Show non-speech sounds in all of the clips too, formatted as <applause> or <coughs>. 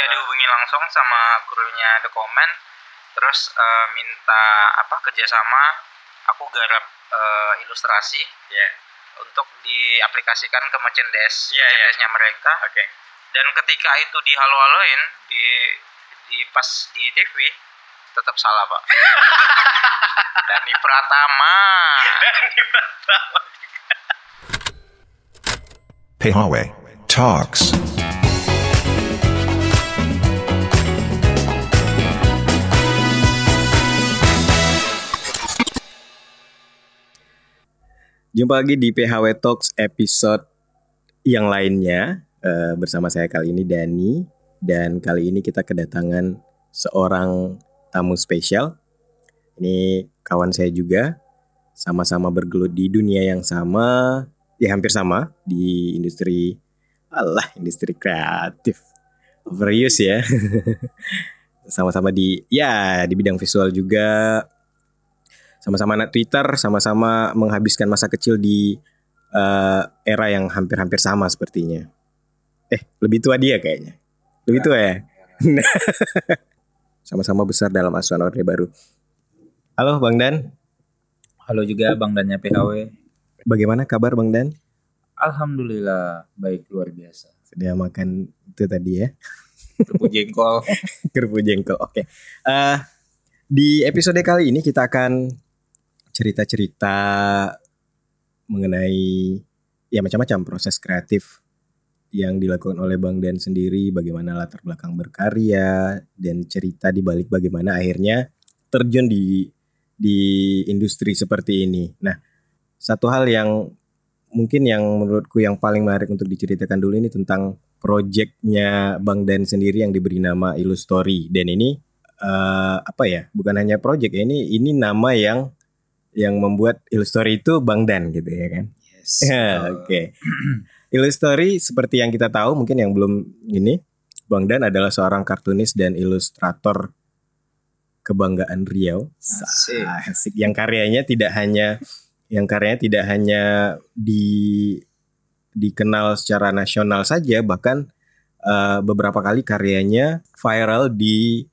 dia dihubungi langsung sama krunya The Comment terus eh, minta apa kerjasama aku garap eh, ilustrasi Iya. untuk diaplikasikan ke merchandise Iya, iya. merchandise-nya mereka Oke. dan ketika itu dihalo-haloin di di pas di TV tetap salah pak <laughs> Dani Pratama Pehawe Talks. Jumpa lagi di PHW Talks episode yang lainnya Eh, bersama saya kali ini Dani dan kali ini kita kedatangan seorang tamu spesial. Ini kawan saya juga, sama-sama bergelut di dunia yang sama, ya hampir sama di industri, Allah industri kreatif, overuse ya. <laughs> sama-sama di ya di bidang visual juga, sama-sama anak Twitter, sama-sama menghabiskan masa kecil di eh, era yang hampir-hampir sama sepertinya. Eh, lebih tua dia kayaknya. Lebih tua ya? <laughs> sama-sama besar dalam asuhan Orde Baru. Halo Bang Dan, halo juga Bang Dannya PHW bagaimana kabar Bang Dan? Alhamdulillah baik luar biasa Sudah makan itu tadi ya? kerupuk jengkol <laughs> Kerupuk jengkol. Oke. Eh, di episode kali ini kita akan cerita-cerita mengenai ya macam-macam proses kreatif yang dilakukan oleh Bang Dan sendiri, bagaimana latar belakang berkarya dan cerita di balik bagaimana akhirnya terjun di di industri seperti ini. Nah, satu hal yang mungkin yang menurutku yang paling menarik untuk diceritakan dulu ini tentang projectnya Bang Dan sendiri yang diberi nama Illustory dan ini eh, apa ya bukan hanya project ya ini ini nama yang yang membuat Illustory itu Bang Dan gitu ya kan yes <laughs> Oke <clears throat> Illustory seperti yang kita tahu mungkin yang belum ini Bang Dan adalah seorang kartunis dan ilustrator kebanggaan Riau Asik. Asik. yang karyanya tidak hanya yang karyanya tidak hanya di dikenal secara nasional saja bahkan eh, beberapa kali karyanya viral di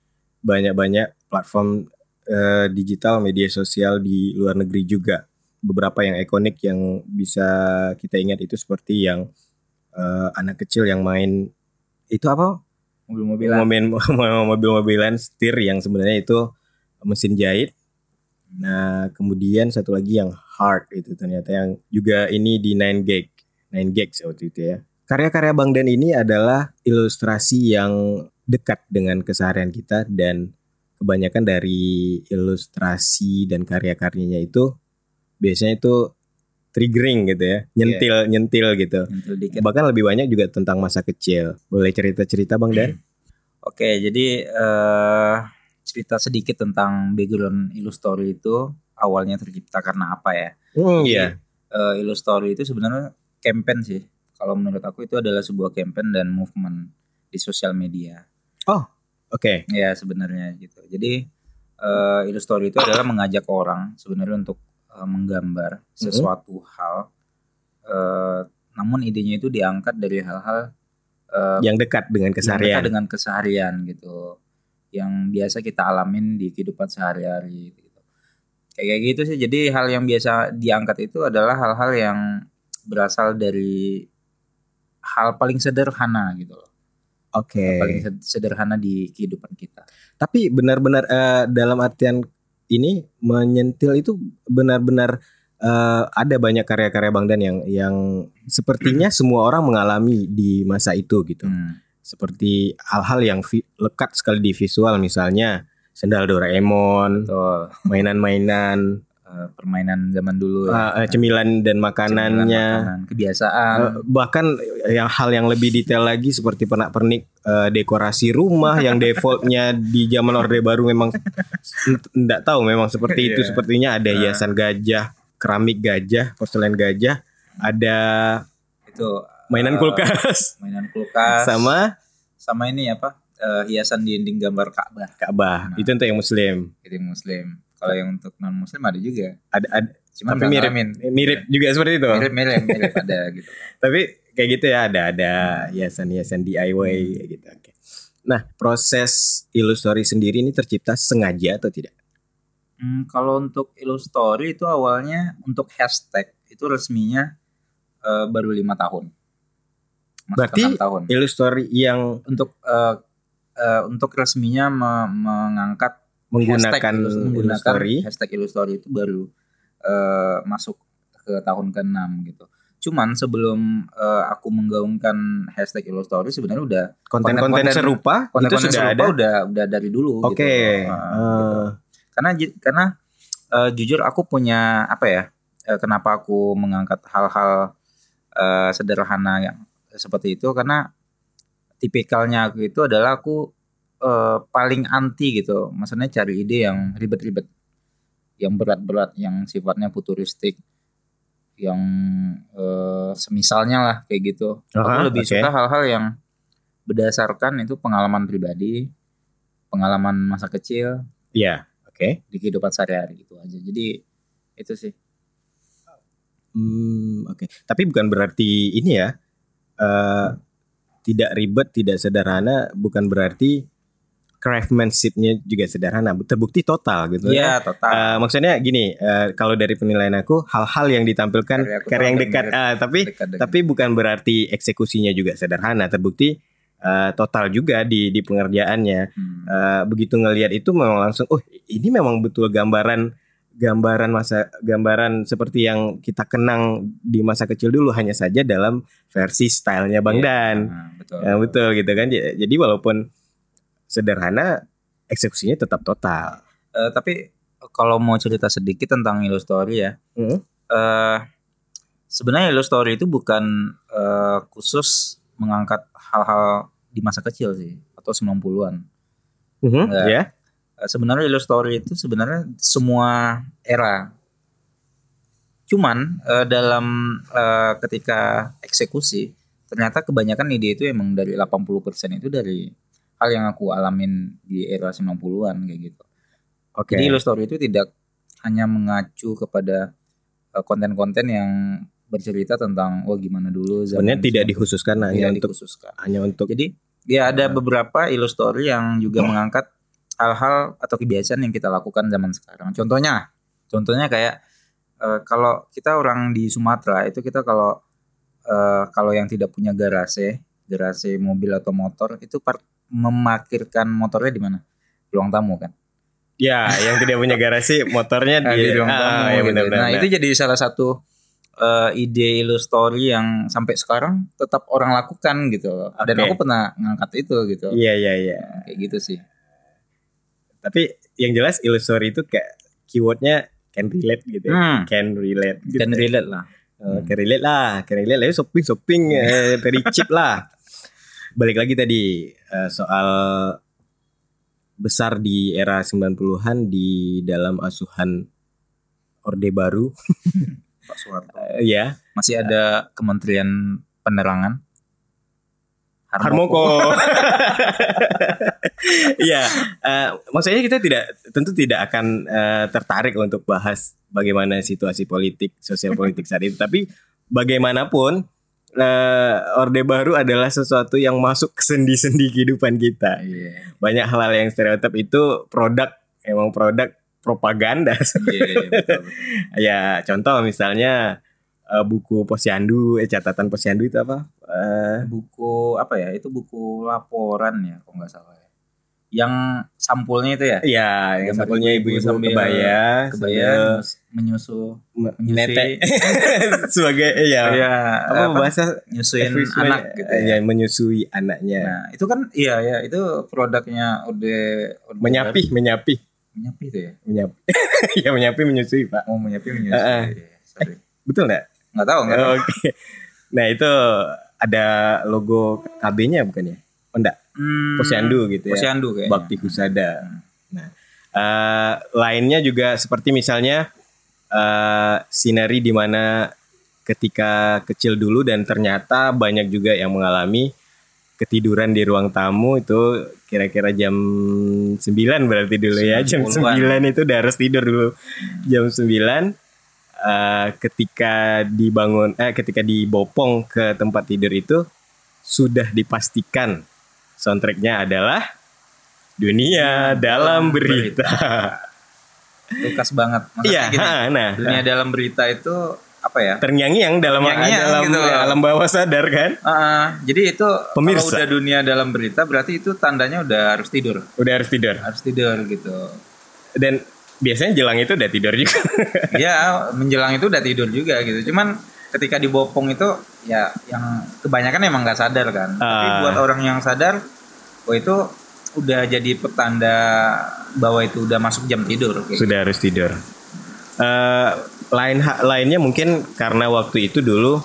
banyak-banyak platform eh, digital media sosial di luar negeri juga beberapa yang ikonik yang bisa kita ingat itu seperti yang eh, anak kecil yang main itu apa mobil-mobilan mobil <laughs> mobil-mobilan setir yang sebenarnya itu mesin jahit. Nah, kemudian satu lagi yang hard itu ternyata yang juga ini di 9 gag. 9 gag waktu itu ya. Karya-karya Bang Dan ini adalah ilustrasi yang dekat dengan keseharian kita dan kebanyakan dari ilustrasi dan karya-karyanya itu biasanya itu triggering gitu ya, nyentil nyentil gitu. Nyentil dikit. Bahkan lebih banyak juga tentang masa kecil. Boleh cerita-cerita Bang Dan? Oke, jadi eh cerita sedikit tentang background Illustory itu awalnya tercipta karena apa ya? Jadi, iya. eh, Illustory itu sebenarnya campaign sih. Kalau menurut aku itu adalah sebuah campaign dan movement di sosial media. Oke. Ya sebenarnya gitu. Jadi eh Illustory itu adalah mengajak orang sebenarnya untuk eh, menggambar sesuatu hal. eh namun idenya itu diangkat dari hal-hal eh, yang dekat dengan yang dekat keseharian. dengan keseharian gitu yang biasa kita alamin di kehidupan sehari-hari gitu kayak gitu sih jadi hal yang biasa diangkat itu adalah hal-hal yang berasal dari hal paling sederhana gitu loh Oke. paling sed- sederhana di kehidupan kita Tapi benar-benar eh, dalam artian ini menyentil itu benar-benar eh, ada banyak karya-karya Bang Dan yang yang sepertinya semua orang mengalami di masa itu gitu. Hmm. Seperti hal-hal yang vi- lekat sekali di visual misalnya sendal Doraemon, <laughs> mainan-mainan, eh, permainan zaman dulu eh, eh, cemilan dan Cemilan, makanannya. makanan, kebiasaan Eh, bahkan yang hal yang lebih detail lagi seperti pernak-pernik eh, dekorasi rumah <laughs> yang defaultnya di zaman Orde Baru memang tidak tahu memang seperti itu Iya. sepertinya ada hiasan gajah, keramik gajah, porselen gajah, ada itu mainan kulkas mainan kulkas sama sama ini apa eh, hiasan dinding gambar Ka'bah Ka'bah. Nah. Itu untuk yang muslim. jadi muslim kalau yang untuk non muslim ada juga Ada, ada Cuman tapi nggak mirip mirip juga seperti itu. mirip mirip mirip ada gitu <laughs> Tapi kayak gitu ya ada ada hiasan-hiasan DIY kayak gitu. Oke. Nah, proses Illustory sendiri ini tercipta sengaja atau tidak? Hmm, kalau untuk Illustory itu awalnya untuk hashtag itu resminya eh, baru lima tahun. Masuk Berarti tahun. Illustory yang Untuk eh, eh, untuk resminya me- mengangkat menggunakan hashtag Illus- menggunakan hashtag Illustory itu baru eh, masuk ke tahun ke-6 gitu. Cuman sebelum eh, aku menggaungkan hashtag Illustory sebenarnya udah konten-konten konten-konten- serupa konten itu sudah ada. udah udah dari dulu Oke. gitu. Nah, gitu. eh, Karena ji- karena eh, jujur aku punya apa ya? eh, kenapa aku mengangkat hal-hal eh, sederhana yang seperti itu karena tipikalnya aku itu adalah aku eh, paling anti gitu. Maksudnya cari ide yang ribet-ribet, yang berat-berat, yang sifatnya futuristik, yang eh, semisalnya lah kayak gitu. Aha, aku lebih oke. suka hal-hal yang berdasarkan itu pengalaman pribadi, pengalaman masa kecil Iya, oke. di kehidupan sehari-hari gitu aja. Jadi itu sih. Hmm, oke. Tapi bukan berarti ini ya. eh tidak ribet, tidak sederhana, bukan berarti craftsmanship-nya juga sederhana. Terbukti total gitu ya. Iya, total. Eh, maksudnya gini, eh, kalau dari penilaian aku, hal-hal yang ditampilkan Karya yang dekat, ah, tapi Dekat dengan- tapi bukan berarti eksekusinya juga sederhana. Terbukti eh, total juga di di pengerjaannya. Hmm. Eh, begitu ngelihat itu memang langsung, oh ini memang betul gambaran gambaran masa gambaran seperti yang kita kenang di masa kecil dulu hanya saja dalam versi stylenya Bang Iya, Dan. nah, betul. Ya, betul gitu kan. Jadi walaupun sederhana eksekusinya tetap total. Eh, tapi kalau mau cerita sedikit tentang Illustory ya, Hmm. eh sebenarnya Illustory itu bukan eh, khusus mengangkat hal-hal di masa kecil sih atau 90-an. Mhm, Enggak. ya. Eh, sebenarnya Illustory itu sebenarnya semua era. Cuman eh, dalam eh, ketika eksekusi ternyata kebanyakan ide itu emang dari 80% itu dari hal yang aku alamin di era 90-an kayak gitu. Oke. Jadi Illustory itu tidak hanya mengacu kepada eh, konten-konten yang bercerita tentang oh gimana dulu Sebenarnya tidak 90. dikhususkan hanya Tidak untuk dikhususkan. hanya untuk Jadi ya ada beberapa Illustory yang juga <coughs> mengangkat hal-hal atau kebiasaan yang kita lakukan zaman sekarang. Contohnya, contohnya kayak eh, kalau kita orang di Sumatera itu kita kalau eh, kalau yang tidak punya garasi, garasi mobil atau motor itu par- memarkirkan motornya di mana? Ruang tamu kan. ya yang tidak punya garasi motornya Nah, <laughs> di, di ruang ah, tamu ya gitu. benar-benar. Nah, itu jadi salah satu eh, ide Illustory yang sampai sekarang tetap orang lakukan gitu loh. Dan aku pernah ngangkat itu gitu. Iya iya iya. Kayak gitu sih. Tapi yang jelas Illustory itu kayak keywordnya can relate gitu. ya. Hmm. Can relate. Gitu. Dan relate lah. Oh, can relate lah, can relate lah. Shopping shopping eh, very cheap lah. <laughs> Balik lagi tadi eh, soal besar di era 90-an di dalam asuhan Orde Baru. <laughs> Pak Soeharto. Eh, ya, Masih ada Kementerian Penerangan. Harmoko. <laughs> Iya, eh, maksudnya kita tidak tentu tidak akan eh, tertarik untuk bahas bagaimana situasi politik, sosial politik saat itu, tapi bagaimanapun eh, Orde Baru adalah sesuatu yang masuk ke sendi-sendi kehidupan kita. Iya. Banyak hal-hal yang stereotip itu produk emang produk propaganda. Iya, iya, betul, ya, contoh misalnya eh, buku Posyandu, eh, catatan Posyandu itu apa? Eh, Buku apa ya? Itu buku laporan ya, kalau nggak salah ya. Yang sampulnya itu ya. Iya, yang sampulnya ibu-ibu sambil kebaya, Kebaya menyusu me- menyusui. <laughs> sebagai iya. Iya, Apa, apa, bahasa nyusuin anak gitu eh, ya. ya, menyusui anaknya. Nah, itu kan iya ya, itu produknya Orde Orde menyapi, menyapi, menyapi itu ya. menyapi. <laughs> ya menyapi menyusui, Pak. Oh, menyapi menyusui. Heeh. Iya, sorry. Betul enggak? Nggak tahu, nggak tahu. Oke. Nah, itu ada logo KB-nya bukan ya? Enggak, Hmm, Posyandu gitu ya. Posyandu kayaknya. Bakti Husada. Nah, eh, lainnya juga seperti misalnya eh sinari di mana ketika kecil dulu dan ternyata banyak juga yang mengalami ketiduran di ruang tamu itu kira-kira jam 9 berarti dulu ya. Jam 9-an. 9 itu udah harus tidur dulu. Jam 9 eh, ketika dibangun eh ketika dibopong ke tempat tidur itu sudah dipastikan Soundtracknya adalah Dunia Dalam Berita. Lukas banget. Iya, <laughs> nah. dunia dalam berita itu apa ya? Terngiang-ngiang dalam Terngiang-ngiang dalam gitu loh. alam bawah sadar kan? Ah, jadi itu Pemirsa. kalau udah dunia dalam berita berarti itu tandanya udah harus tidur. Udah harus tidur. Harus tidur gitu. Dan biasanya jelang itu udah tidur juga. ya menjelang itu udah tidur juga gitu. Cuman ketika dibopong itu ya yang kebanyakan emang nggak sadar kan. Tapi Ah. buat orang yang sadar, oh itu udah jadi petanda bahwa itu udah masuk jam tidur. kayak Sudah harus tidur. Eh, lain lainnya mungkin karena waktu itu dulu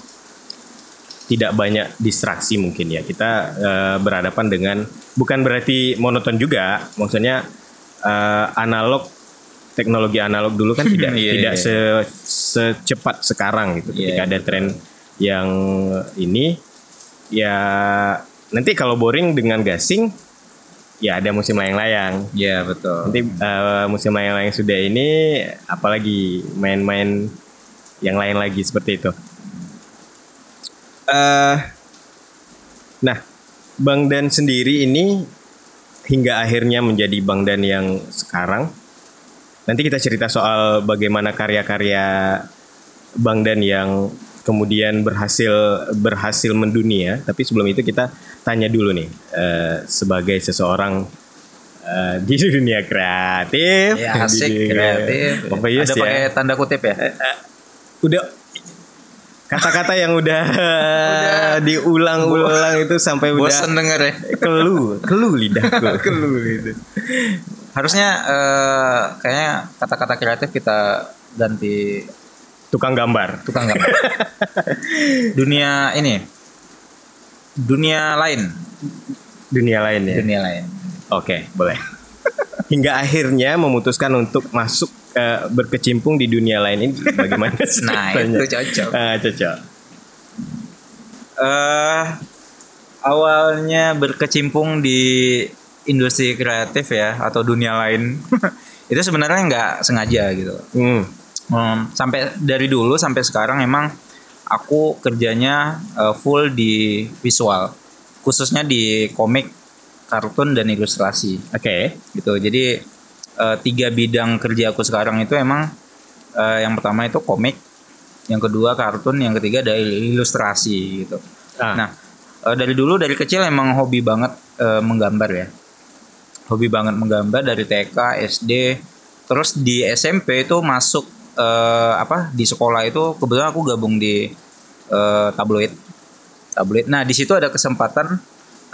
tidak banyak distraksi mungkin ya kita eh, berhadapan dengan bukan berarti monoton juga maksudnya eh, analog teknologi analog dulu kan tidak <clears throat> Iya, tidak iya. se- secepat sekarang gitu Iya, ketika ada tren yang ini ya nanti kalau boring dengan gasing ya ada musim layang-layang Iya betul. Nanti eh, musim layang-layang sudah ini apalagi main-main yang lain lagi seperti itu. eh nah, Bang Dan sendiri ini hingga akhirnya menjadi Bang Dan yang sekarang. Nanti kita cerita soal bagaimana karya-karya Bang Dan yang kemudian berhasil berhasil mendunia. Tapi sebelum itu kita tanya dulu nih eh, sebagai seseorang eh, di dunia kreatif. Ya asik dunia- kreatif. Obvious Ada ya. pakai tanda kutip ya. Udah kata-kata yang udah, diulang-ulang itu sampai udah Bosen denger ya. kelu, kelu lidahku. <laughs> Kelu gitu. Harusnya eh, kayaknya kata-kata kreatif kita ganti Tukang gambar. tukang gambar. <laughs> dunia ini. Dunia lain, Dunia lain ya. dunia lain. Oke, boleh. Hingga akhirnya memutuskan untuk masuk eh, berkecimpung di dunia lain ini bagaimana? <laughs> Nah, itu cocok. Ah, cocok. eh awalnya berkecimpung di industri kreatif ya atau dunia lain <laughs> itu sebenarnya nggak sengaja gitu Hmm. Hmm, sampai dari dulu sampai sekarang emang aku kerjanya eh, full di visual khususnya di komik kartun dan ilustrasi Oke. gitu jadi eh, tiga bidang kerja aku sekarang itu emang eh, yang pertama itu komik yang kedua kartun yang ketiga ada ilustrasi gitu Ah. nah eh, dari dulu dari kecil emang hobi banget menggambar ya hobi banget menggambar dari TK SD terus di SMP itu masuk eh, apa di sekolah itu kebetulan aku gabung di eh, tabloid. Tabloid. Nah di situ ada kesempatan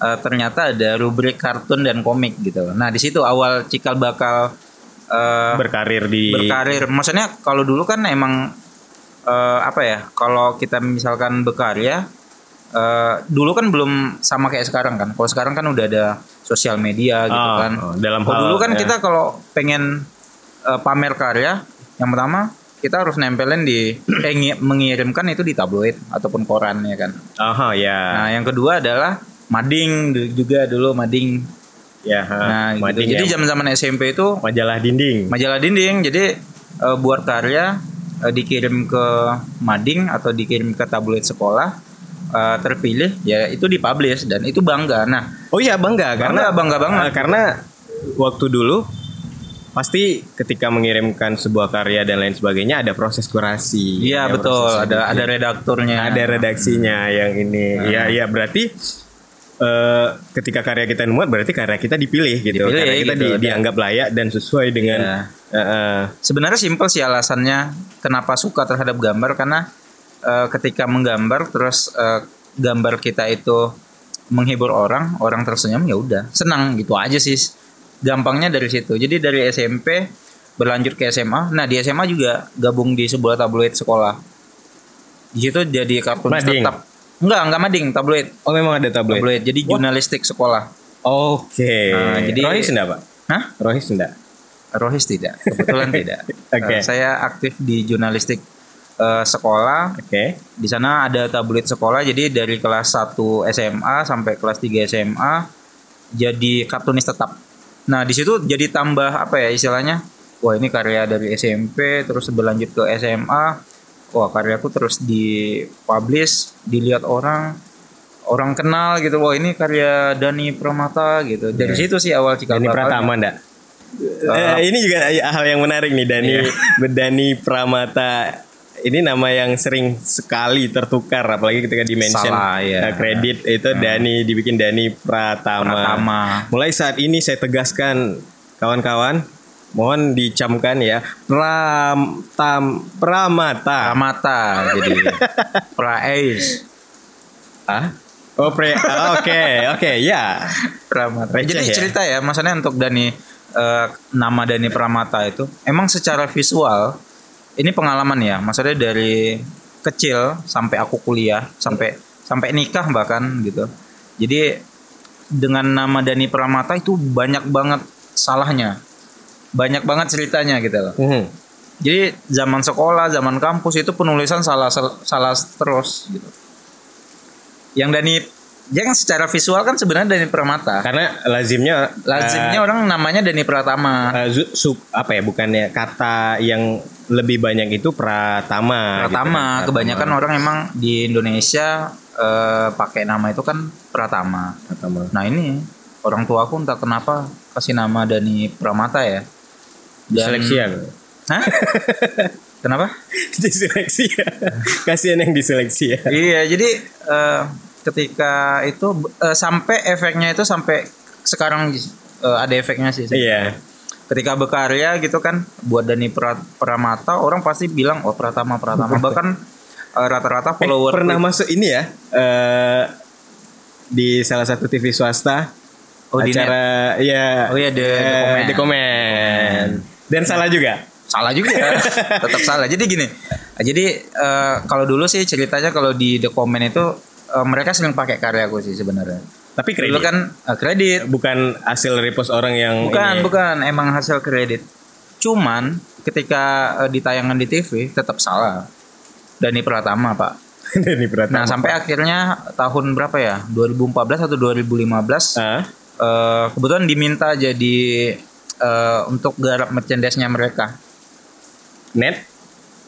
eh, ternyata ada rubrik kartun dan komik gitu. Nah di situ awal cikal bakal eh, Berkarir di berkarir. Maksudnya kalau dulu kan emang eh, apa ya kalau kita misalkan berkarya eh, dulu kan belum sama kayak sekarang kan kalau sekarang kan udah ada sosial media gitu Oh, kan oh, dalam kalau hal, dulu kan ya. kita kalau pengen eh, pamer karya yang pertama kita harus nempelin di <clears throat> eh, ngi- mengirimkan itu di tabloid ataupun koran ya kan Aha, ya. nah yang kedua adalah mading juga dulu mading ya, ha. nah gitu. Mading jadi ya. zaman-zaman SMP itu majalah dinding. majalah dinding jadi eh, buat karya dikirim ke mading atau dikirim ke tabloid sekolah eh, terpilih ya itu dipublish dan itu bangga nah Oh iya bangga karena bangga banget. eh, karena waktu dulu pasti ketika mengirimkan sebuah karya dan lain sebagainya ada proses kurasi. iya Ada betul ada ada redakturnya ada redaksinya yang ini. Iya iya berarti eh, ketika karya kita muat berarti karya kita dipilih gitu. Dipilih, karya kita gitu, di- dianggap layak dan sesuai dengan Iya. eh, eh, sebenarnya simpel sih alasannya kenapa suka terhadap gambar karena eh, ketika menggambar terus eh, gambar kita itu menghibur orang orang tersenyum ya udah senang gitu aja sih gampangnya dari situ jadi dari SMP berlanjut ke SMA nah di SMA juga gabung di sebuah tabloid sekolah di situ jadi kartunis Mading? tetap enggak enggak mading tabloid Oh memang ada tabloid. tabloid jadi jurnalistik sekolah Oke. Nah, jadi- Rohis enggak, Pak? Hah? Rohis enggak? Rohis tidak kebetulan tidak <laughs> Oke. Eh, saya aktif di jurnalistik eh, sekolah Oke. di sana ada tabloid sekolah jadi dari kelas 1 SMA sampai kelas 3 SMA jadi kartunis tetap. Nah, di situ jadi tambah apa ya istilahnya? Wah, ini karya dari SMP terus berlanjut ke SMA. Wah, karyaku terus dipublish, dilihat orang. orang kenal gitu wah ini karya Dani Pramata gitu dari situ sih awal cikal Dani. Pratama enggak? Eh, ini juga hal yang menarik nih Dani Dani Pramata ini nama yang sering sekali tertukar apalagi ketika di mention Salah, ya. eh, kredit itu Dani dibikin Dani Pratama. Pratama. Mulai saat ini saya tegaskan kawan-kawan mohon dicamkan ya Pram Tam Pramata. Pramata jadi Praes Ah? Oh, pre. ah, Oke, oke, ya. Pramata. Receh Jadi ya? cerita ya, maksudnya untuk Dani eh, nama Dani Pramata itu emang secara visual ini pengalaman ya, maksudnya dari kecil sampai aku kuliah, sampai sampai nikah bahkan gitu. Jadi dengan nama Dani Pramata itu banyak banget salahnya. Banyak banget ceritanya gitu loh. Mhm. Jadi zaman sekolah, zaman kampus itu penulisan salah salah terus gitu. Yang Dani yang secara visual kan sebenarnya Dani Pramata. Karena lazimnya Lazimnya orang namanya Dani Pratama. eh, zu- sub apa ya bukannya kata yang lebih banyak itu pratama. Pratama, gitu. kebanyakan orang emang di Indonesia eh, pakai nama itu kan Pratama. Pratama. Nah ini orang tua aku entah kenapa kasih nama Dani Pramata ya. Dan- Diseleksi ya. Hah? <laughs> Kenapa? diseleksi ya. Kasihan yang diseleksi ya. iya, jadi eh, ketika itu eh, sampai efeknya itu sampai sekarang eh, ada efeknya sih. Iya. Ketika berkarya gitu kan buat Dani Pra- Pramata orang pasti bilang oh Pratama Pratama <laughs> bahkan eh, rata-rata Eh, follower pernah masuk ini ya eh di salah satu TV swasta Oh, di acara ya Oh, iya, The- The eh, Comment. The Comment. dan salah juga salah juga <laughs> tetap salah jadi gini jadi eh, kalau dulu sih ceritanya kalau di The Comment itu eh, mereka sering pakai karyaku sih sebenarnya. Tapi kredit? Dulu kan eh, kredit. Bukan hasil repost orang yang bukan ini. bukan. Emang hasil kredit. Cuman ketika eh, ditayangan di TV tetap salah. Dani Pratama pak. <laughs> Dani Pratama. nah sampai akhirnya tahun berapa ya? 2014 atau 2015 Ah, eh, kebetulan diminta jadi eh, untuk garap merchandise-nya mereka. Net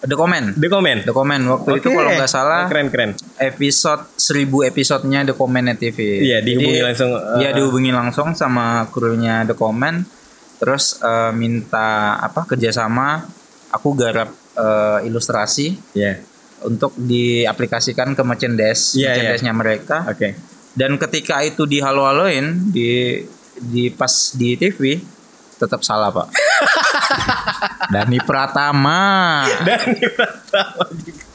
The Comment The Comment The Comment waktu itu Oke. kalau nggak salah keren keren episode 1000 episodenya The Comment Net TV. Iya, dihubungi Jadi, langsung, Iya uh, dihubungi langsung sama krunya The Comment. Terus eh, minta apa kerjasama. Aku garap eh, ilustrasi ya untuk diaplikasikan ke merchandise Iya, merchandise-nya mereka. oke Dan ketika itu dihalo-haloin di di pas di TV tetap salah pak. <laughs> Dani Pratama. Dani Pratama juga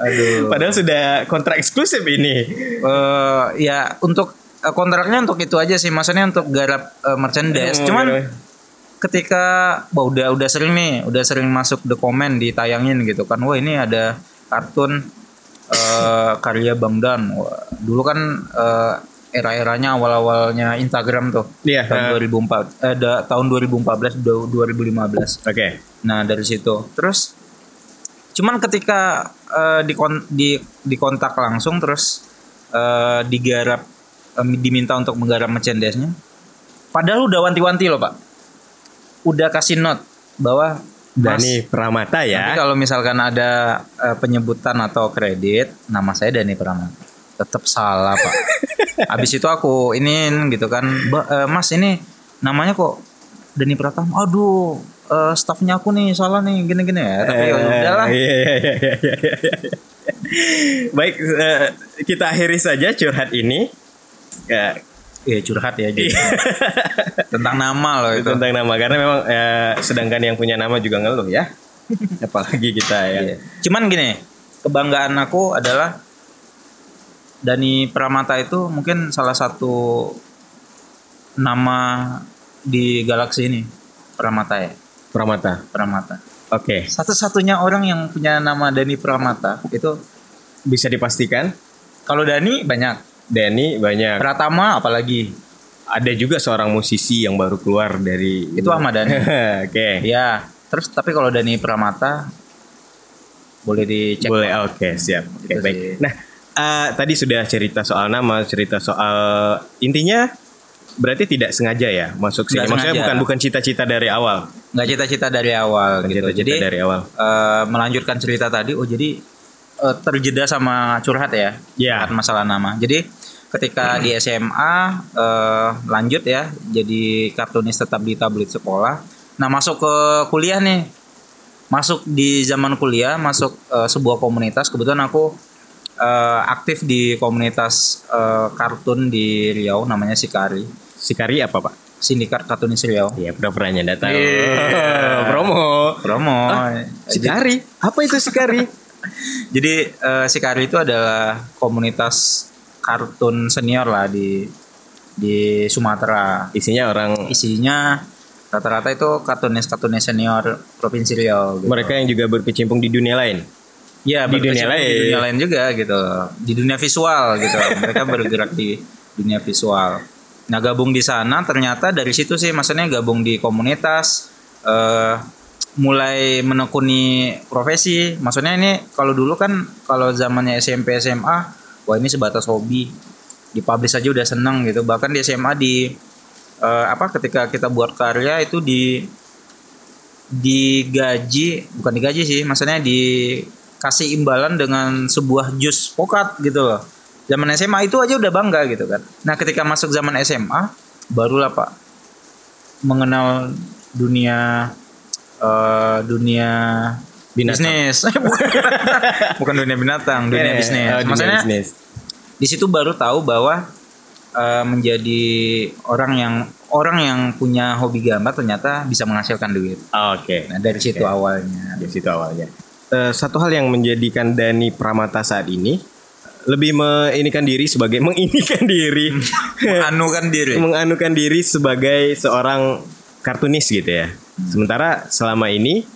Aduh. padahal sudah kontrak eksklusif ini eh ya untuk eh, kontraknya untuk itu aja sih maksudnya untuk garap eh, merchandise Oh, cuman garap. ketika wah udah udah sering nih udah sering masuk the comment ditayangin gitu kan wah ini ada kartun eh, karya Bang Dan Wah, dulu kan eh, era-eranya awal-awalnya Instagram tuh Iya, tahun eh. 2004 eh, da- tahun 2014 du- 2015 oke Nah dari situ terus cuman ketika eh, dikon di dikontak langsung terus eh, digarap eh, diminta untuk menggarap merchandise-nya. Padahal udah wanti-wanti loh pak, udah kasih note bahwa Dani Pramata nanti ya kalau misalkan ada eh, penyebutan atau kredit nama saya Dani Pramata, tetap salah pak. <laughs> Habis itu aku iniin gitu kan, "Ba- eh, Mas ini namanya kok Dani Pratama. Aduh, eh, staffnya aku nih salah nih gini-gini ya. Tapi ya Eh, udahlah. iya, iya, iya, iya, iya, iya. Baik, eh, kita akhiri saja curhat ini. Ya, Iya curhat ya jadi. Tentang nama loh itu. tentang nama karena memang eh, sedangkan yang punya nama juga ngeluh ya. <laughs> Apalagi kita ya. Cuman gini, kebanggaan aku adalah Dani Pramata itu mungkin salah satu nama di galaksi ini. Pramata ya, Pramata. Pramata. Oke, Satu-satunya orang yang punya nama Dani Pramata itu bisa dipastikan kalau Dani banyak, Dani banyak. Pratama apalagi. Ada juga seorang musisi yang baru keluar dari Itu Ahmad Dhani. <laughs> Oke. Ya, terus tapi kalau Dani Pramata boleh dicek. Boleh, oke, siap. Oke, Gitu baik. sih. Nah, eh, tadi sudah cerita soal nama, cerita soal intinya berarti tidak sengaja ya masuk sini. Nggak Maksudnya sengaja. bukan bukan cita-cita dari awal. nggak cita-cita dari awal Bukan gitu. cita-cita Jadi dari awal. eh, melanjutkan cerita tadi, oh jadi eh, terjeda sama curhat ya. Ya. Curhat masalah nama. Jadi ketika di SMA eh, lanjut ya jadi kartunis tetap di tablet sekolah. Nah, masuk ke kuliah nih. Masuk di zaman kuliah, masuk eh, sebuah komunitas. Kebetulan aku eh, aktif di komunitas eh, kartun di Riau namanya Sikari. Sikari apa pak? Sindikat Kartunis Riau. Iya pura-puranya datang. Iya. Promo. Promo. Sikari? Apa itu Sikari? <laughs> Jadi eh, Sikari itu adalah komunitas kartun senior lah di di Sumatera. Isinya orang Isinya rata-rata itu kartunis-kartunis senior Provinsi Riau. Gitu. mereka yang juga berkecimpung di dunia lain. Ya, di dunia lain. Di dunia lain juga gitu. Di dunia visual gitu. mereka bergerak di dunia visual. Nah gabung di sana ternyata dari situ sih maksudnya gabung di komunitas. eh mulai menekuni profesi. Maksudnya ini kalau dulu kan kalau zamannya SMP SMA, wah ini sebatas hobi. Dipublish aja udah seneng gitu. Bahkan di SMA di eh, apa ketika kita buat karya itu di digaji bukan digaji sih maksudnya dikasih imbalan dengan sebuah jus pokat gitu loh zaman SMA itu aja udah bangga gitu kan nah ketika masuk zaman SMA barulah pak mengenal dunia eh, dunia Binatang. bisnis bukan, <laughs> bukan dunia binatang dunia Eh, bisnis oh, dunia maksudnya bisnis. di situ baru tahu bahwa eh, menjadi orang yang orang yang punya hobi gambar ternyata bisa menghasilkan duit. Oke. Nah dari situ awalnya. Dari situ awalnya. Eh, satu hal yang menjadikan Dani Pramata saat ini lebih menginikan diri sebagai <laughs> menginikan diri, Anukan diri. menganukan diri sebagai seorang kartunis gitu ya. Sementara selama ini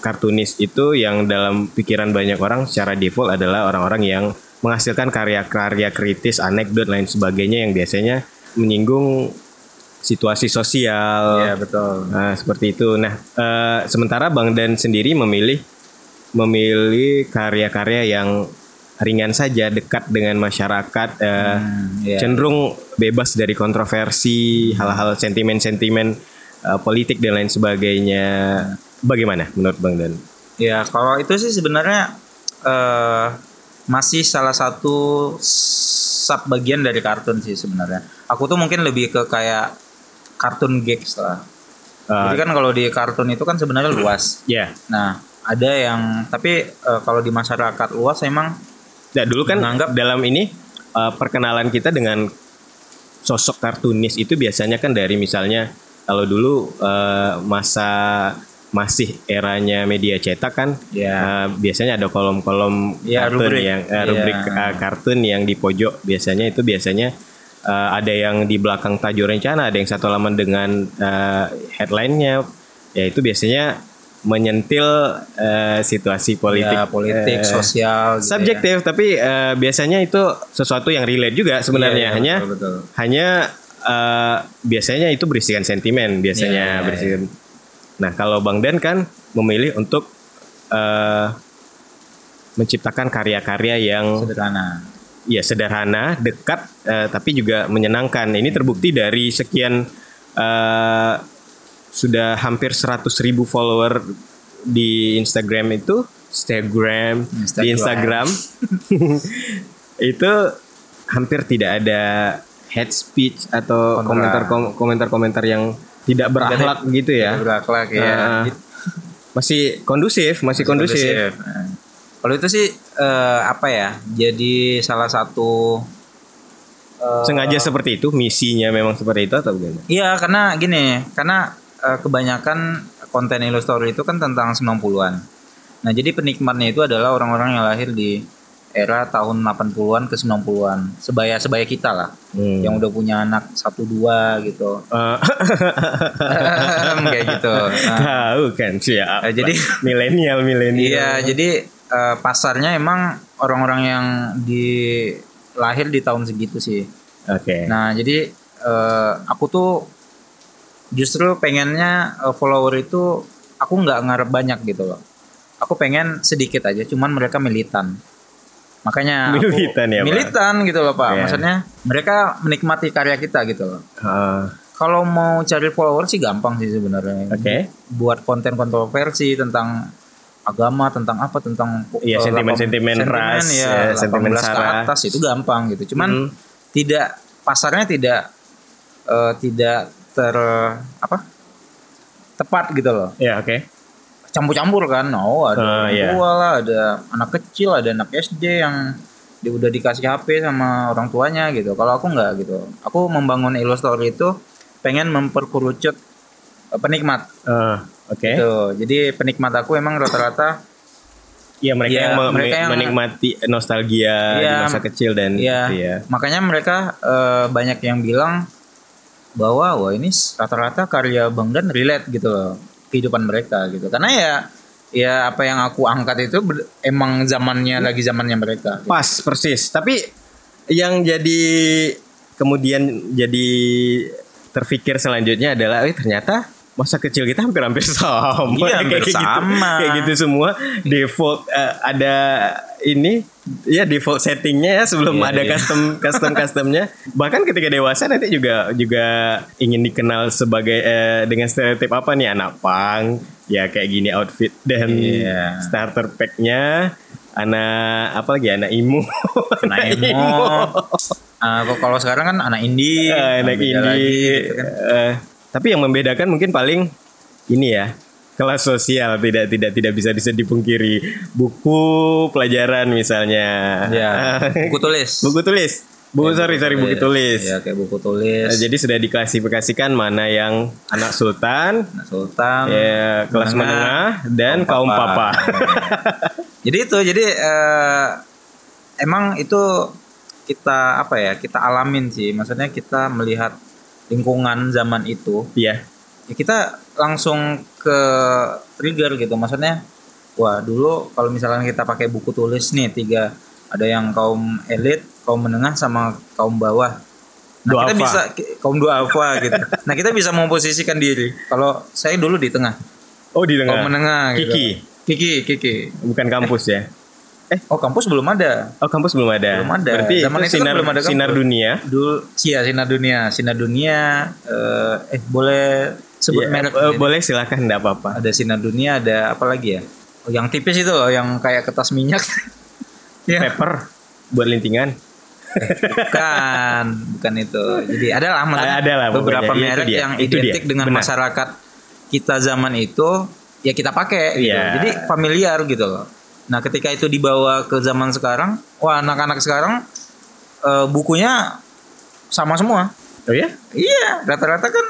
kartunis itu yang dalam pikiran banyak orang secara default adalah orang-orang yang menghasilkan karya-karya kritis, anekdot lain sebagainya yang biasanya menyinggung situasi sosial, Iya betul. Nah, seperti itu. Nah, eh, sementara Bang Dan sendiri memilih memilih karya-karya yang ringan saja, dekat dengan masyarakat, eh, Hmm, iya. cenderung bebas dari kontroversi, hal-hal sentimen-sentimen eh, politik dan lain sebagainya. Bagaimana menurut Bang Dan? Ya kalau itu sih sebenarnya eh masih salah satu sub bagian dari kartun sih sebenarnya. Aku tuh mungkin lebih ke kayak kartun gags lah. Eh, Jadi kan kalau di kartun itu kan sebenarnya luas. ya, Nah ada yang tapi eh, kalau di masyarakat luas emang Nah, dulu kan Menganggap- dalam ini eh, perkenalan kita dengan sosok kartunis itu biasanya kan dari misalnya kalau dulu eh, masa masih eranya media cetak kan Ya. eh, biasanya ada kolom-kolom Ya, kartun rubrik. yang eh, rubrik eh, kartun yang di pojok biasanya itu biasanya eh, ada yang di belakang tajuk rencana ada yang satu halaman dengan eh, headline-nya ya itu biasanya menyentil eh, situasi politik ya, politik, eh, sosial, gitu ya. subjektif tapi eh, biasanya itu sesuatu yang relate juga sebenarnya Iya, iya, hanya betul, betul. hanya eh, biasanya itu berisikan sentimen biasanya Iya, iya, berisikan nah kalau bang Dan kan memilih untuk eh, menciptakan karya-karya yang sederhana. ya sederhana dekat eh, tapi juga menyenangkan ini terbukti dari sekian eh, sudah hampir 100.000 ribu follower di Instagram itu Instagram, di Instagram. Instagram <laughs> itu hampir tidak ada hate speech atau Kontra. komentar komentar-komentar yang tidak berakhlak gitu ya Tidak berakhlak ya. Gitu. masih kondusif masih kondusif, Nah, Kalau itu sih eh, apa ya? Jadi salah satu eh, sengaja seperti itu misinya memang seperti itu atau bagaimana Iya, karena gini, karena eh, kebanyakan konten Illustory itu kan tentang 90-an. Nah, jadi penikmatnya itu adalah orang-orang yang lahir di era tahun 80-an ke 90-an. Sebaya-sebaya kita lah. Hmm. Yang udah punya anak satu dua gitu. Eh, <laughs> Kayak gitu. Nah, tahu kan siapa Eh, jadi- milenial milenial Iya, jadi eh, pasarnya emang orang-orang yang di lahir di tahun segitu sih. oke Nah, jadi eh, aku tuh justru pengennya eh, follower itu aku nggak ngarep banyak gitu loh. Aku pengen sedikit aja, cuman mereka militan. Makanya aku- Militan ya, Pak? militan gitu loh pak. Iya. Maksudnya mereka menikmati karya kita gitu loh. Eh, Kalau mau cari follower sih gampang sih sebenarnya. Oke. Buat konten kontroversi tentang agama tentang apa tentang Iya, eh, sentimen-sentimen delapan- ras, ya, ya, sentimen 18 ke atas itu gampang gitu cuman Hmm. tidak pasarnya tidak eh, tidak ter apa tepat gitu loh Ya, oke. campur-campur kan oh ada Ah, orang iya. tua lah ada anak kecil ada anak SD yang dia udah dikasih HP sama orang tuanya gitu kalau aku nggak gitu aku membangun Illustory itu pengen memperkerucut eh, penikmat Eh, oke. gitu jadi penikmat aku emang rata-rata Iya, mereka Iya, yang me- mereka yang- menikmati nostalgia di Iya, masa kecil dan gitu ya. makanya mereka eh, banyak yang bilang bahwa wah ini rata-rata karya Bang Dan relate gitu loh kehidupan mereka gitu. Karena ya ya apa yang aku angkat itu emang zamannya lagi zamannya mereka. gitu. Pas persis. Tapi yang jadi kemudian jadi terpikir selanjutnya adalah eh ternyata masa kecil kita hampir-hampir <laughs> sama. Iya, hampir kayak sama. Gitu, kayak gitu semua default eh, ada ini ya default settingnya ya sebelum Iya, ada iya. custom <laughs> custom customnya. Bahkan ketika dewasa nanti juga juga ingin dikenal sebagai eh, dengan stereotip apa nih anak pang ya kayak gini outfit dan Iya. starter packnya anak apa lagi anak imu <laughs> Anak emo. Ah, kok kalau sekarang kan anak indie, Eh, anak lagi, indie gitu kan. Eh, tapi yang membedakan mungkin paling ini ya kelas sosial tidak tidak tidak bisa bisa dipungkiri. Buku pelajaran misalnya. Ya, <laughs> buku tulis. buku tulis. Buku sorry sorry buku tulis. Ya kayak buku tulis. Eh, jadi sudah diklasifikasikan mana yang anak sultan. Anak Sultan. ya kelas menengah, dan kaum papa, <laughs> jadi itu jadi eh, emang itu kita apa ya kita alamin sih. Maksudnya kita melihat lingkungan zaman itu Iya. ya kita langsung ke trigger gitu. Maksudnya wah dulu kalau misalnya kita pakai buku tulis nih tiga ada yang kaum elit kaum menengah sama kaum bawah. Nah kita Duafa. bisa kaum dua apa gitu. Nah kita bisa memposisikan diri. Kalau saya dulu di tengah. Oh di tengah. Kaum menengah gitu. Kiki. Kiki Kiki. Bukan kampus ya oh kampus belum ada oh kampus belum ada Belum ada. berarti Zaman itu itu kan belum ada kampus. sinar dunia dulu iya sinar dunia sinar dunia eh, eh boleh sebut Ya, merek eh, ini? boleh silakan enggak apa-apa ada sinar dunia ada apa lagi ya oh, yang tipis itu loh yang kayak kertas minyak <laughs> ya paper buat lintingan bukan bukan itu jadi ada lah Ada lah pokoknya. beberapa Itu merek dia. yang Itu dia. identik dengan Benar. masyarakat kita zaman itu ya kita pakai gitu. Iya. jadi familiar gitu loh nah ketika itu dibawa ke zaman sekarang wah anak-anak sekarang eh, bukunya sama semua. Oh ya iya rata-rata kan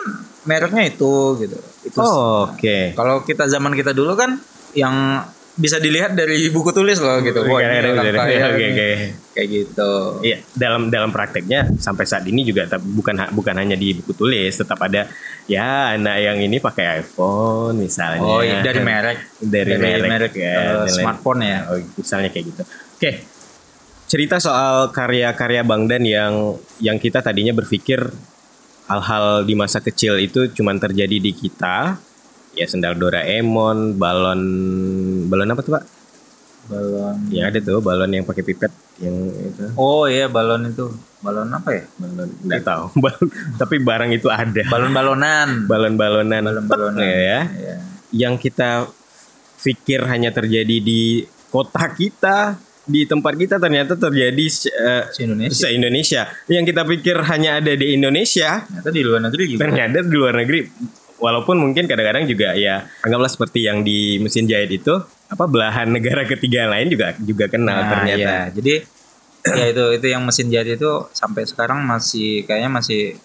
mereknya itu gitu. Itu Oh, oke. kalau kita zaman kita dulu kan yang bisa dilihat dari buku tulis loh gitu. Wah, ini orang oke, kaya oke, oke. Kayak gitu. Iya, dalam dalam prakteknya sampai saat ini juga bukan bukan hanya di buku tulis, tetap ada ya anak yang ini pakai iPhone misalnya. Oh, iya, dari merek. dari, merek, ya, eh, dan lain- smartphone ya. Oh, misalnya kayak gitu. Oke. Cerita soal karya-karya Bang Dan yang yang kita tadinya berpikir hal-hal di masa kecil itu cuman terjadi di kita. Ya sendal Doraemon, balon balon apa tuh, Pak? Balon. Ya ada tuh balon yang pakai pipet yang itu. Oh iya balon itu. Balon apa ya? Balon nggak tahu. <laughs> Balon, tapi barang itu ada. Balon-balonan. Balon-balonan. Balon-balonan. Tek, ya. Iya. Yang kita pikir hanya terjadi di kota kita, di tempat kita ternyata terjadi eh, Se-Indonesia. se Indonesia. Yang kita pikir hanya ada di Indonesia, Ternyata di luar negeri juga. ternyata di luar negeri. Walaupun mungkin kadang-kadang juga ya anggaplah seperti yang di mesin jahit itu apa belahan <laughs> negara ketiga lain juga juga kenal Nah, ternyata. iya. Jadi <clears throat> ya itu itu yang mesin jahit itu sampai sekarang masih kayaknya masih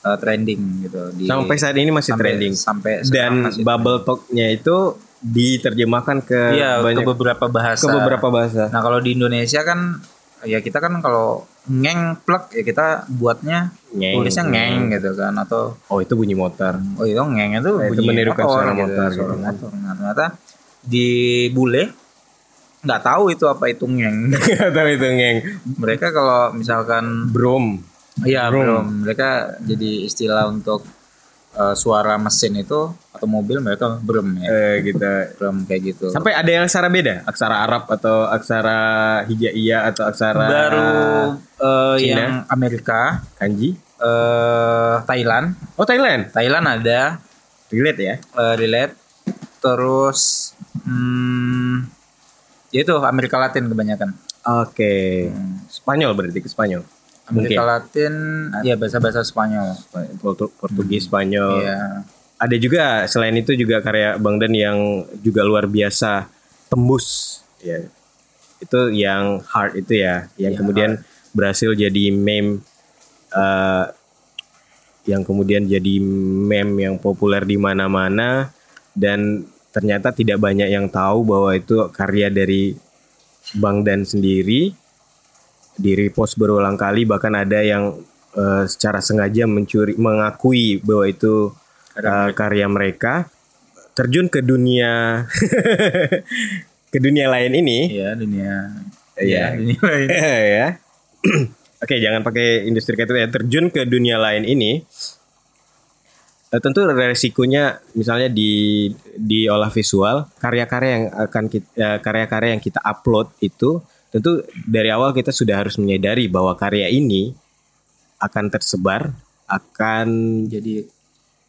uh, trending gitu di Sampai saat ini masih sampai- trending. sampai Dan masih bubble talknya itu diterjemahkan ke Iya, banyak ke beberapa bahasa. ke beberapa bahasa. Nah, kalau di Indonesia kan ya kita kan kalau ngeng plek ya kita buatnya Ngeng. tulisnya ngeng gitu kan atau Oh itu bunyi motor. oh itu ngeng itu Nah, itu bunyi menirukan motor, suara gitu, motor suara gitu motor. Nah, ternyata di bule nggak tahu itu apa itu ngeng. <laughs> Atau itu ngeng. Mereka kalau misalkan Brom. Iya belum. Mereka jadi istilah untuk eh, suara mesin itu atau mobil mereka brum ya. Eh, gitu. Brum kayak gitu. Sampai ada yang aksara beda, aksara Arab atau aksara hijaiyah atau aksara Baru eh, Cina. yang Amerika, kanji. eh Thailand, Oh Thailand. Thailand ada Relate ya. eh, relate. Terus hmm, Ya itu Amerika Latin kebanyakan. Oke. Spanyol berarti ke Spanyol. Amerika Latin, ya bahasa-bahasa Spanyol. Portu- Portugis, Spanyol. Iya. Ada juga selain itu juga karya Bang Dan yang juga luar biasa tembus ya. Itu yang hard itu ya, yang kemudian berhasil jadi meme eh, yang kemudian jadi meme yang populer di mana-mana dan ternyata tidak banyak yang tahu bahwa itu karya dari Bang Dan sendiri di repost berulang kali bahkan ada yang eh, secara sengaja mencuri mengakui bahwa itu eh, karya mereka terjun ke dunia <laughs> ke dunia lain ini Iya, dunia. Iya. dunia lain. <laughs> ya <clears throat> oke jangan pakai industri kreatif ya terjun ke dunia lain ini eh, tentu resikonya misalnya di di olah visual karya-karya yang akan kita karya-karya yang kita upload itu tentu dari awal kita sudah harus menyadari bahwa karya ini akan tersebar akan Jadi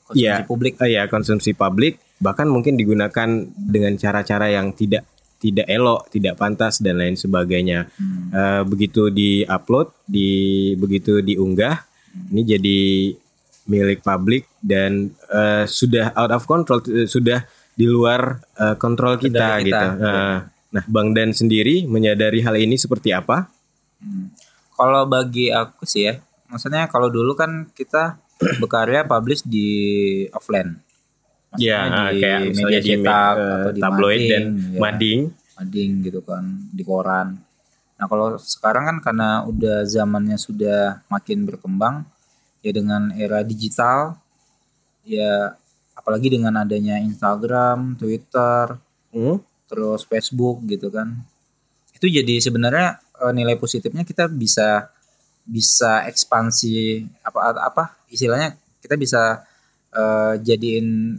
konsumsi Iya. publik. Ya konsumsi publik bahkan mungkin digunakan dengan cara-cara yang tidak tidak elok, tidak pantas dan lain sebagainya. Eh, begitu di-upload, di begitu diunggah, ini jadi milik publik dan eh, sudah out of control, eh, sudah di luar eh, kontrol kita, kita. gitu. Nah, nah, Bang Dan sendiri menyadari hal ini seperti apa? Kalau bagi aku sih ya, maksudnya kalau dulu kan kita <clears throat> berkarya publish di offline. Maksudnya Ya, di kayak media misalnya di cetak eh, atau di tabloid mading, dan ya. mading. mading gitu kan di koran. Nah kalau sekarang kan karena udah zamannya sudah makin berkembang ya dengan era digital ya apalagi dengan adanya Instagram, Twitter, Hmm? Terus Facebook gitu kan itu jadi sebenarnya eh, nilai positifnya kita bisa bisa ekspansi apa apa istilahnya kita bisa eh, jadiin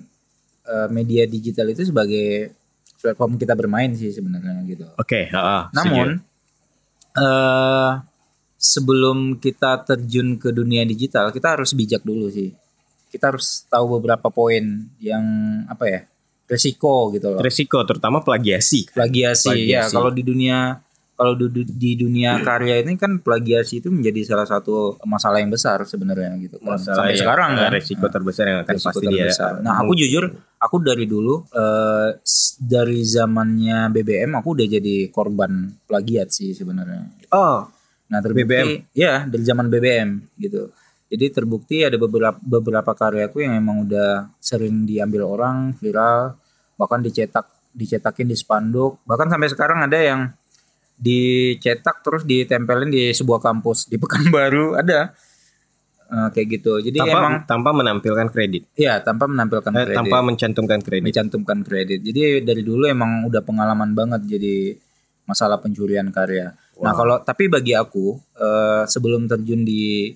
eh, media digital itu sebagai platform kita bermain sih sebenarnya gitu Oke, heeh, setuju. namun eh sebelum kita terjun ke dunia digital, kita harus bijak dulu sih. Kita harus tahu beberapa poin yang apa ya resiko gitu loh. risiko terutama plagiasi. Plagiasi, ya. Plagiasi. Kalau di dunia kalau di, di dunia karya ini kan plagiasi itu menjadi salah satu masalah yang besar sebenarnya gitu kan. Masalah Sampai yang- sekarang eh, kan. resiko terbesar yang akan pasti dia. Nah, aku jujur, aku dari dulu eh, s- dari zamannya BBM aku udah jadi korban plagiat sih sebenarnya. Oh, Nah, terbukti BBM? ya dari zaman BBM gitu. Jadi terbukti ada beberapa beberapa karyaku yang emang udah sering diambil orang viral, bahkan dicetak dicetakin di spanduk, bahkan sampai sekarang ada yang dicetak terus ditempelin di sebuah kampus di Pekanbaru <laughs> ada Eh, kayak gitu. Jadi tanpa emang tanpa menampilkan kredit, ya tanpa menampilkan Eh, kredit, tanpa mencantumkan kredit. mencantumkan kredit. Jadi dari dulu emang udah pengalaman banget jadi masalah pencurian karya. Nah kalau tapi bagi aku eh, sebelum terjun di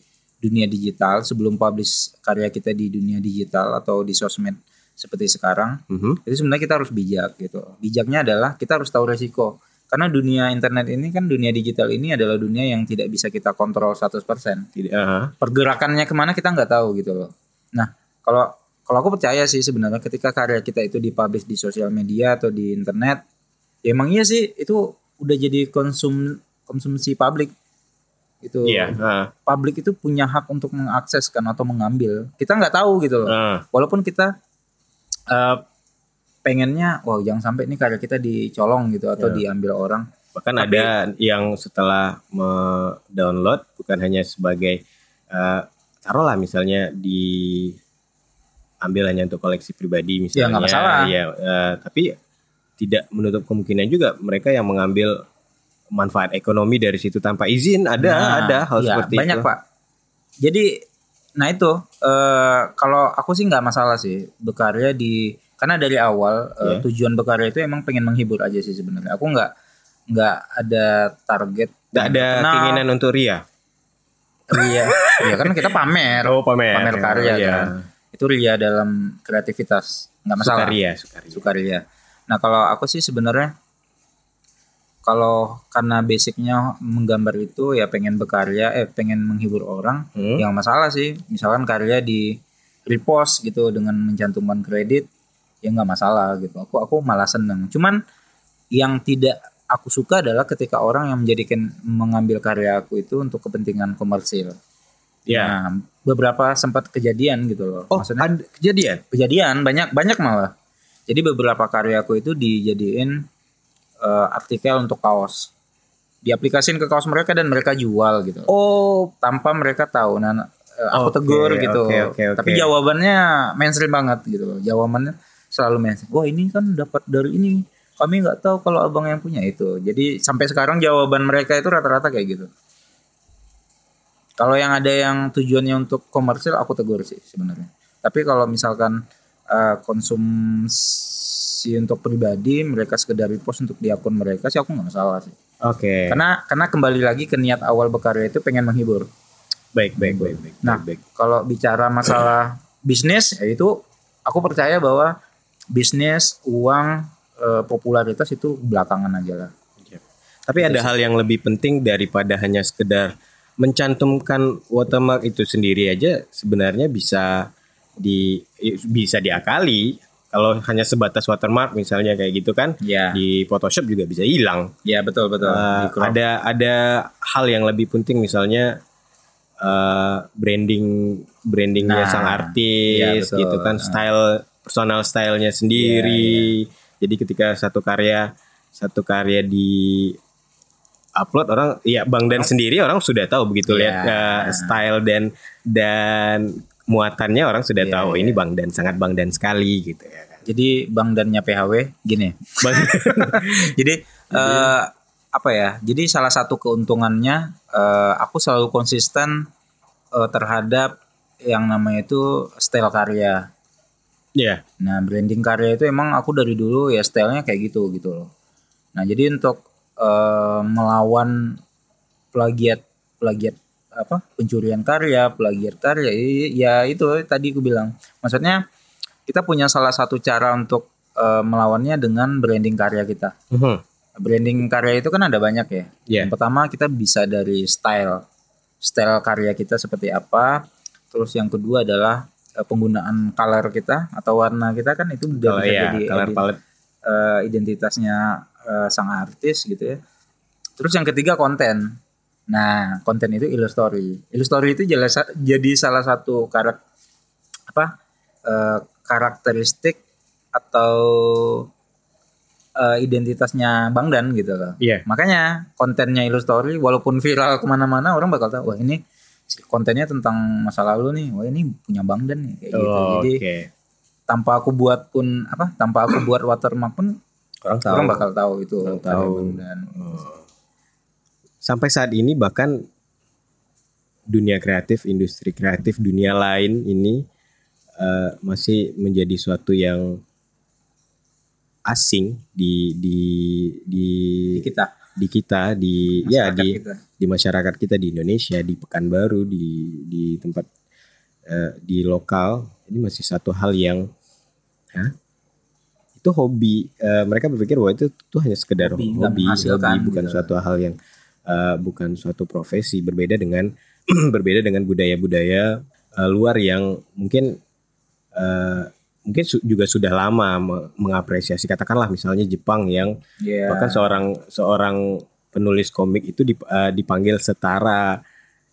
dunia digital, sebelum publish karya kita di dunia digital atau di sosmed seperti sekarang, Mhm. itu sebenarnya kita harus bijak gitu. Bijaknya adalah kita harus tahu resiko. Karena dunia internet ini kan dunia digital ini adalah dunia yang tidak bisa kita kontrol 100% Tidak, aha. pergerakannya ke mana kita nggak tahu gitu loh. Nah kalau kalau aku percaya sih sebenarnya ketika karya kita itu dipublish di sosial media atau di internet, ya emang iya sih itu udah jadi konsum konsumsi publik itu. Iya, aha. Publik itu punya hak untuk mengakses kan atau mengambil. Kita nggak tahu gitu loh. Ah, Walaupun kita eh, pengennya, wow jangan sampai ini karya kita dicolong gitu atau diambil orang. bahkan Tapi- ada yang setelah me-download bukan hanya sebagai eh, taruhlah misalnya di ambil hanya untuk koleksi pribadi misalnya. Ya, masalah. Ya, eh, tapi tidak menutup kemungkinan juga mereka yang mengambil manfaat ekonomi dari situ tanpa izin ada Nah, ada hal iya, seperti banyak itu. pak jadi nah itu eh, kalau aku sih nggak masalah sih berkarya di karena dari awal eh, Iya. tujuan berkarya itu emang pengen menghibur aja sih sebenarnya aku nggak nggak ada target Tidak ada terkenal. keinginan untuk ria. iya iya kan kita pamer Oh, pamer. pamer karya Iya. kan itu ria dalam kreativitas nggak masalah Sukaria, sukaria. sukaria. Nah kalau aku sih sebenarnya kalau karena basicnya menggambar itu ya pengen berkarya, eh pengen menghibur orang, Hmm. yang masalah sih. Misalkan karya di repost gitu dengan mencantumkan kredit, ya nggak masalah gitu. Aku aku malah seneng. Cuman yang tidak aku suka adalah ketika orang yang menjadikan mengambil karya aku itu untuk kepentingan komersil. Ya. Nah, beberapa sempat kejadian gitu loh. Oh, Maksudnya ada kejadian. kejadian banyak banyak malah. Jadi beberapa karyaku itu dijadiin eh, artikel untuk kaos. Diaplikasiin ke kaos mereka dan mereka jual gitu. Oh, Tanpa mereka tahu. Nah, eh, aku Oke, tegur gitu. oke, oke, oke. Tapi jawabannya mainstream banget gitu. Jawabannya selalu mainstream. Wah, ini kan dapat dari ini. Kami nggak tahu kalau abang yang punya itu. Jadi sampai sekarang jawaban mereka itu rata-rata kayak gitu. Kalau yang ada yang tujuannya untuk komersil aku tegur sih sebenarnya. Tapi kalau misalkan eh, konsumsi untuk pribadi mereka sekedar repost untuk di akun mereka sih aku nggak masalah sih. oke. Karena karena kembali lagi ke niat awal berkarya itu pengen menghibur. Baik, baik, baik, baik. Nah, baik, baik. kalau bicara masalah bisnis ya itu aku percaya bahwa bisnis, uang, eh, popularitas itu belakangan aja lah. Tapi ada hal yang lebih penting daripada hanya sekedar mencantumkan watermark itu sendiri aja sebenarnya bisa di bisa diakali kalau hanya sebatas watermark misalnya kayak gitu kan Ya, di Photoshop juga bisa hilang. ya betul betul. Uh, ada ada hal yang lebih penting misalnya uh, branding brandingnya Nah, sang artis iya, betul. gitu kan style personal stylenya sendiri. Jadi ketika satu karya satu karya di upload orang ya Bang Dan sendiri orang sudah tahu begitu lihat uh, style dan dan muatannya orang sudah Iya, tahu iya. ini Bang Dan sangat Bang Dan sekali gitu ya. Jadi bang dannya PHW gini. <laughs> Jadi eh, apa ya? Jadi salah satu keuntungannya eh, aku selalu konsisten eh, terhadap yang namanya itu style karya. ya Nah, branding karya itu emang aku dari dulu ya stylenya kayak gitu gitu loh. Nah, jadi untuk eh, melawan plagiat plagiat apa pencurian karya, plagiat karya ya itu tadi aku bilang. Maksudnya kita punya salah satu cara untuk eh, melawannya dengan branding karya kita. Mhm. Branding karya itu kan ada banyak ya. Iya. Yang pertama kita bisa dari style. Style karya kita seperti apa. Terus yang kedua adalah eh, penggunaan color kita atau warna kita kan itu udah Kalau bisa ya jadi color ident- palette eh, identitasnya eh, sang artis gitu ya. Terus yang ketiga konten. Nah, konten itu illustory. Illustory itu jelas jadi salah satu karak apa karakteristik atau eh, identitasnya Bang Dan gitu loh. Iya. Makanya kontennya Illustory walaupun viral ke mana-mana orang bakal tahu wah ini kontennya tentang masa lalu nih. Wah ini punya Bang Dan nih kayak gitu. Oh, Jadi Oke. tanpa aku buat pun apa tanpa aku buat watermark pun Orang tahu. orang bakal tahu itu Orang tahu. Bang Dan. Sampai saat ini bahkan dunia kreatif, industri kreatif, dunia lain ini eh, masih menjadi suatu yang asing di di di Di kita di kita di ya masyarakat di kita. di masyarakat kita di Indonesia di Pekanbaru di di tempat eh, di lokal ini masih satu hal yang Hah? itu hobi Eh, mereka berpikir bahwa itu itu hanya sekedar Hobi, hobi, hobi, bukan gitu. suatu hal yang eh, bukan suatu profesi berbeda dengan <clears throat> berbeda dengan budaya-budaya eh, luar yang mungkin eh, mungkin su- juga sudah lama me- mengapresiasi katakanlah misalnya Jepang yang Iya. bahkan seorang seorang penulis komik itu dip- eh, dipanggil setara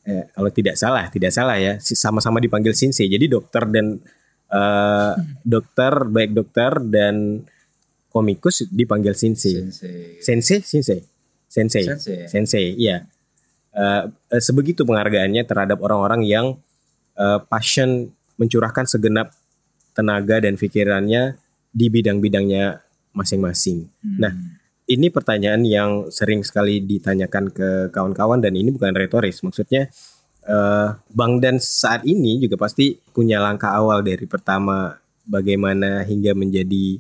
eh, kalau tidak salah tidak salah ya sama-sama dipanggil sensei. Jadi dokter dan eh, dokter baik dokter dan komikus dipanggil sensei. Sensei. sensei? Sensei? Sensei. Sensei. sensei iya. Sebegitu penghargaannya terhadap orang-orang yang eh, passion mencurahkan segenap tenaga dan pikirannya di bidang-bidangnya masing-masing Hmm. Nah, ini pertanyaan yang sering sekali ditanyakan ke kawan-kawan dan ini bukan retoris. Maksudnya eh, Bang Dan saat ini juga pasti punya langkah awal dari pertama bagaimana hingga menjadi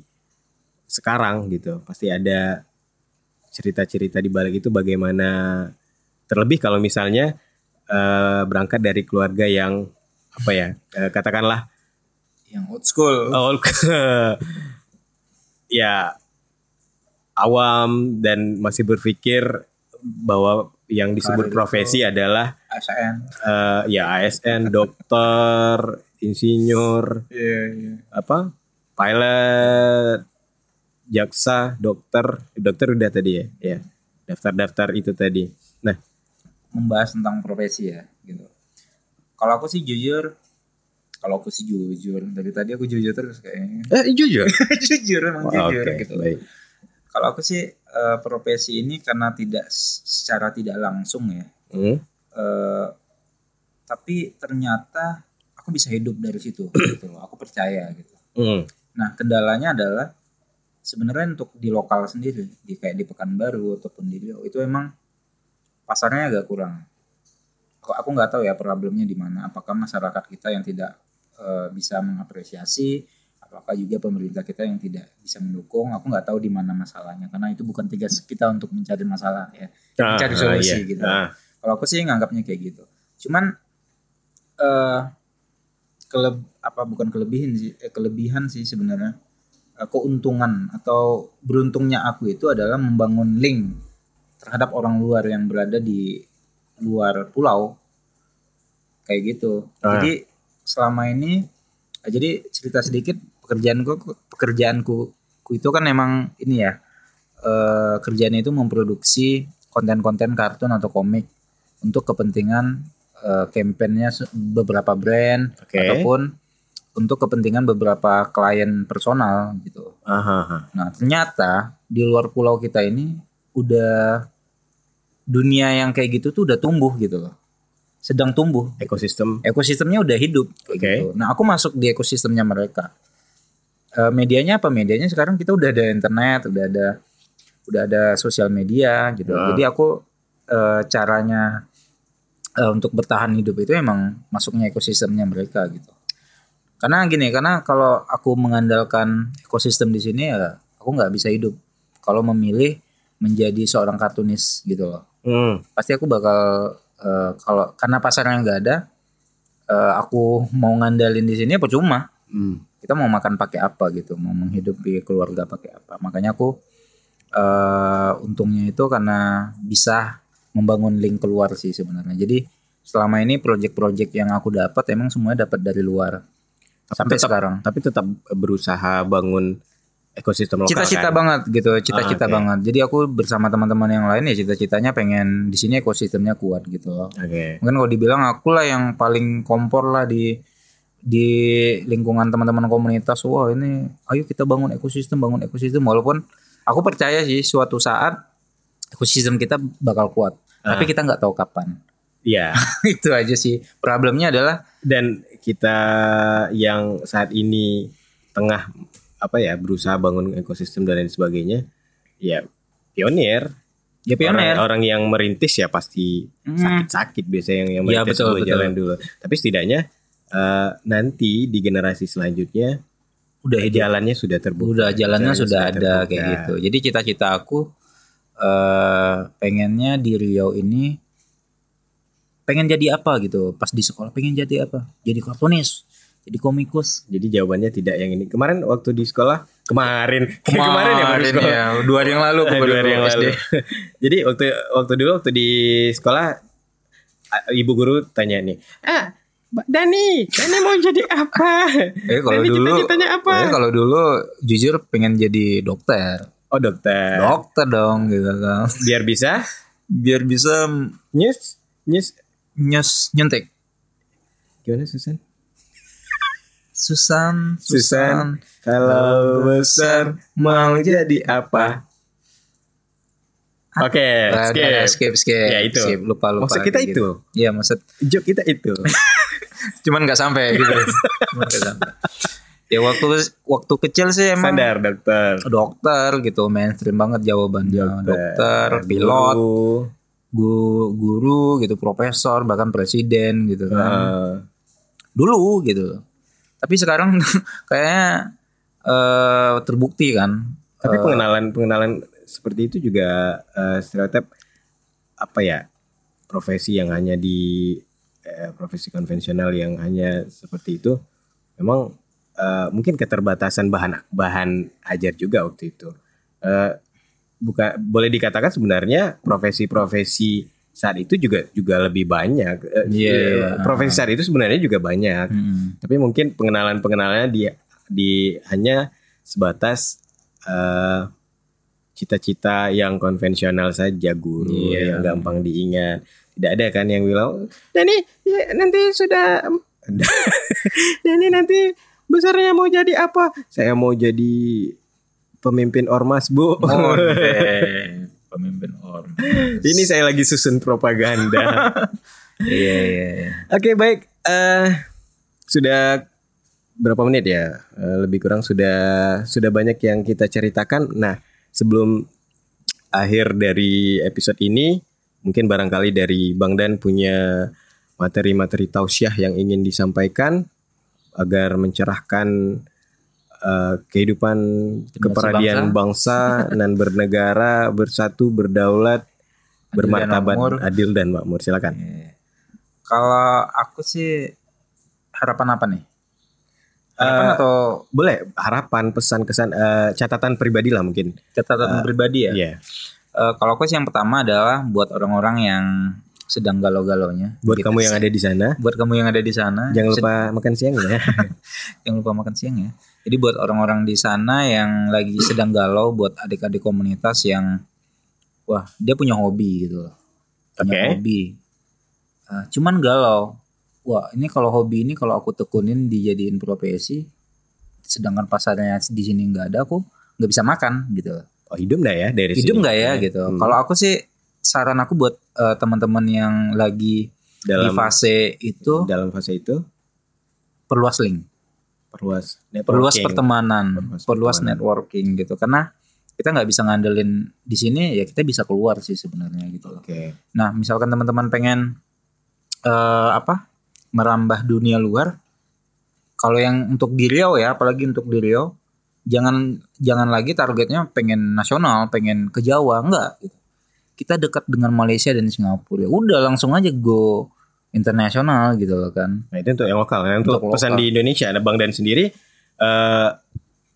sekarang gitu. Pasti ada cerita-cerita di balik itu bagaimana terlebih kalau misalnya eh, berangkat dari keluarga yang apa ya eh, katakanlah yang old school. Oh, <laughs> ya awam dan masih berpikir bahwa yang disebut Karir profesi adalah ASN. eh, ya ASN, <laughs> dokter, insinyur, Iya, iya. apa, pilot, jaksa, dokter, dokter udah tadi ya, ya. Daftar-daftar itu tadi. Nah, membahas tentang profesi ya gitu. Kalau aku sih jujur, kalau aku sih jujur dari tadi aku jujur terus kayaknya. eh jujur. <laughs> jujur emang Wah, jujur Oke, gitu. baik. Kalau aku sih eh, profesi ini karena tidak secara tidak langsung ya. Hmm, eh, tapi ternyata aku bisa hidup dari situ <coughs> gitu loh. Aku percaya gitu. hmm, Nah, kendalanya adalah sebenarnya untuk di lokal sendiri, di kayak di Pekanbaru ataupun di Riau itu emang pasarnya agak kurang. Kok aku nggak tahu ya problemnya di mana. Apakah masyarakat kita yang tidak eh, bisa mengapresiasi, apakah juga pemerintah kita yang tidak bisa mendukung? Aku nggak tahu di mana masalahnya karena itu bukan tugas kita untuk mencari masalah ya. Ah, Mencari ah, solusi iya. gitu. Ah, Kalau aku sih nganggapnya kayak gitu. Cuman eh keleb apa bukan kelebihan sih, eh, kelebihan sih sebenarnya Eh, keuntungan atau beruntungnya aku itu adalah membangun link terhadap orang luar yang berada di luar pulau kayak gitu. Ah. Jadi selama ini eh, jadi cerita sedikit pekerjaanku pekerjaanku ku itu kan emang ini ya eh kerjaannya itu memproduksi konten-konten kartun atau komik untuk kepentingan eh, kampanyenya beberapa brand Oke. ataupun untuk kepentingan beberapa klien personal gitu. aha. Nah ternyata di luar pulau kita ini udah dunia yang kayak gitu tuh udah tumbuh gitu loh, sedang tumbuh. Ekosistem. Ekosistemnya udah hidup. Oke. gitu. Nah aku masuk di ekosistemnya mereka. Eh, medianya apa? Medianya sekarang kita udah ada internet, udah ada udah ada sosial media gitu. Ah. Jadi aku eh, caranya eh, untuk bertahan hidup itu emang masuknya ekosistemnya mereka gitu. Karena gini, karena kalau aku mengandalkan ekosistem di sini ya aku nggak bisa hidup. Kalau memilih menjadi seorang kartunis gitu loh Hmm, pasti aku bakal eh, kalau karena pasarnya nggak ada eh, aku mau ngandalin di sini percuma hmm. kita mau makan pakai apa gitu mau menghidupi keluarga pakai apa. Makanya aku eh untungnya itu karena bisa membangun link keluar sih sebenarnya. Jadi selama ini project-project yang aku dapat emang semuanya dapat dari luar. Sampai tetap- sekarang. Tapi tetap berusaha bangun ekosistem lokal. cita-cita kan? banget gitu cita-cita Ah, oke. banget jadi aku bersama teman-teman yang lain ya cita-citanya pengen di sini ekosistemnya kuat gitu Oke. mungkin kalau dibilang aku lah yang paling kompor lah di di lingkungan teman-teman komunitas wah ini ayo kita bangun ekosistem bangun ekosistem walaupun aku percaya sih suatu saat ekosistem kita bakal kuat tapi kita nggak tahu kapan Iya. <laughs> itu aja sih problemnya adalah Dan kita yang saat ini tengah apa ya berusaha bangun ekosistem dan lain sebagainya, ya pionir. ya pionir Orang, orang yang merintis ya pasti Hmm. sakit-sakit biasanya yang yang Iya, merintis betul, dulu, betul. jalan dulu. Tapi setidaknya eh, nanti di generasi selanjutnya udah jalannya sudah terbuka. udah jalannya sudah ada terbuka. kayak gitu jadi cita-cita aku eh pengennya di Riau ini pengen jadi apa gitu pas di sekolah pengen jadi apa jadi kartunis jadi komikus Jadi jawabannya tidak yang ini. Kemarin waktu di sekolah, kemarin, <laughs> kemarin ya baru sekolah. ya dua hari yang lalu <laughs> dua hari yang lalu. <laughs> Jadi waktu waktu dulu waktu di sekolah ibu guru tanya nih, ah Mbak Dani, Dani mau jadi apa? Eh kalau Dani dulu, cita-citanya apa? eh, kalau dulu jujur pengen jadi dokter, Oh dokter. dokter dong gitu kan, Biar bisa biar bisa nyus nyus nyes nyuntik. gimana Susan? Susan, Susan, Susan, kalau besar mau jadi apa? Oke, Ah, skip. udah, skip, skip, Ya, itu. skip, lupa, lupa. Maksud kita kayak itu. gitu. Iya maksud, Joke kita itu. <laughs> cuman nggak sampai gitu. <laughs> cuman nggak sampai. Ya waktu waktu kecil sih emang Sadar dokter. dokter gitu mainstream banget jawabannya dokter, pilot, Guru. guru, gitu, profesor, bahkan presiden gitu kan. Eh, Dulu gitu. Tapi sekarang <laughs> kayaknya eh terbukti kan. Tapi pengenalan pengenalan seperti itu juga eh, stereotip apa ya profesi yang hanya di eh, profesi konvensional yang hanya seperti itu memang eh, mungkin keterbatasan bahan bahan ajar juga waktu itu. Eh, bukan boleh dikatakan sebenarnya profesi-profesi saat itu juga juga lebih banyak. Eh, Iya, eh, iya. Profesi saat itu sebenarnya juga banyak. Mm. Tapi mungkin pengenalan pengenalannya di di hanya sebatas eh, cita-cita yang konvensional saja guru Iya. yang gampang diingat. Tidak ada kan yang bilang, Dani ya, nanti sudah <laughs> Dani nanti besarnya mau jadi apa? Saya mau jadi pemimpin ormas bu. Mode. <laughs> Pemimpin ormas. <laughs> Ini saya lagi susun propaganda. <laughs> Iya iya. iya. Oke baik, eh sudah berapa menit ya? Eh, lebih kurang sudah sudah banyak yang kita ceritakan. Nah sebelum akhir dari episode ini, mungkin barangkali dari Bang Dan punya materi-materi tausiah yang ingin disampaikan agar mencerahkan eh, kehidupan keperadian bangsa dan bernegara bersatu berdaulat Adil dan bermartabat makmur. adil dan makmur silakan. Kalau aku sih harapan apa nih? Harapan Eh, atau boleh harapan pesan kesan eh, catatan pribadi lah mungkin catatan pribadi ya? Iya. Eh, kalau aku sih yang pertama adalah buat orang-orang yang sedang galau-galaunya. buat Gitu kamu yang ada di sana buat kamu yang ada di sana jangan sed- lupa makan siang ya <laughs> jangan lupa makan siang ya. Jadi buat orang-orang di sana yang lagi sedang galau, buat adik-adik komunitas yang wah dia punya hobi gitu loh. Punya Oke. hobi. Eh, cuman galau. Wah ini kalau hobi ini kalau aku tekunin dijadiin profesi, sedangkan pasarnya di sini nggak ada, aku nggak bisa makan gitu. oh hidup nggak ya dari Hidup sini? nggak ya gitu. Hmm. Kalau aku sih saran aku buat eh, teman-teman yang lagi di dalam fase itu dalam fase itu perluas link. perluas perluas networking. pertemanan, Perluas perluas, pertemanan. networking gitu. Karena kita nggak bisa ngandelin di sini, ya kita bisa keluar sih sebenarnya gitu loh. oke Nah, misalkan teman-teman pengen eh apa merambah dunia luar, kalau yang untuk di Riau ya, apalagi untuk di Riau, jangan jangan lagi targetnya pengen nasional, pengen ke Jawa, enggak. Gitu. Kita dekat dengan Malaysia dan Singapura, ya udah langsung aja go internasional gitu loh kan. nah itu untuk yang lokal nah, untuk, Untuk pesan lokal. di Indonesia ada bang dan sendiri eh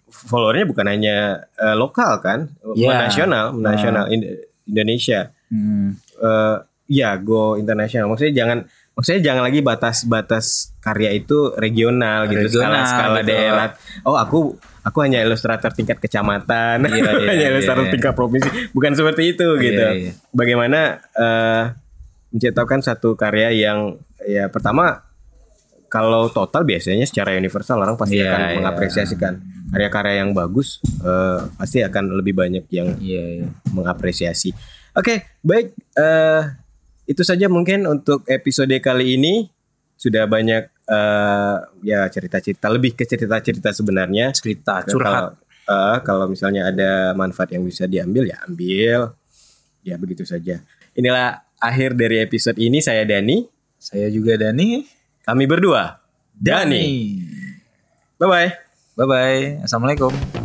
followernya bukan hanya eh, lokal kan Iya. nasional nasional Ind- Indonesia Hmm. eh ya go internasional maksudnya jangan maksudnya jangan lagi batas-batas karya itu regional gitu Regional, skala skala gitu. daerah oh aku aku hanya ilustrator tingkat kecamatan Iya, iya, <laughs> hanya iya, ilustrator iya. tingkat provinsi bukan seperti itu gitu iya. bagaimana eh menciptakan satu karya yang ya pertama kalau total biasanya secara universal orang pasti Iya, akan iya. mengapresiasikan karya-karya yang bagus eh, pasti akan lebih banyak yang Iya, iya. mengapresiasi. Oke, baik. eh itu saja mungkin untuk episode kali ini sudah banyak eh ya cerita-cerita lebih ke cerita-cerita sebenarnya. cerita Kalau- curhat eh, kalau misalnya ada manfaat yang bisa diambil ya ambil. Ya begitu saja. Inilah akhir dari episode ini saya Dani. saya juga Dani Kami berdua. Dani. Bye bye. bye bye assalamualaikum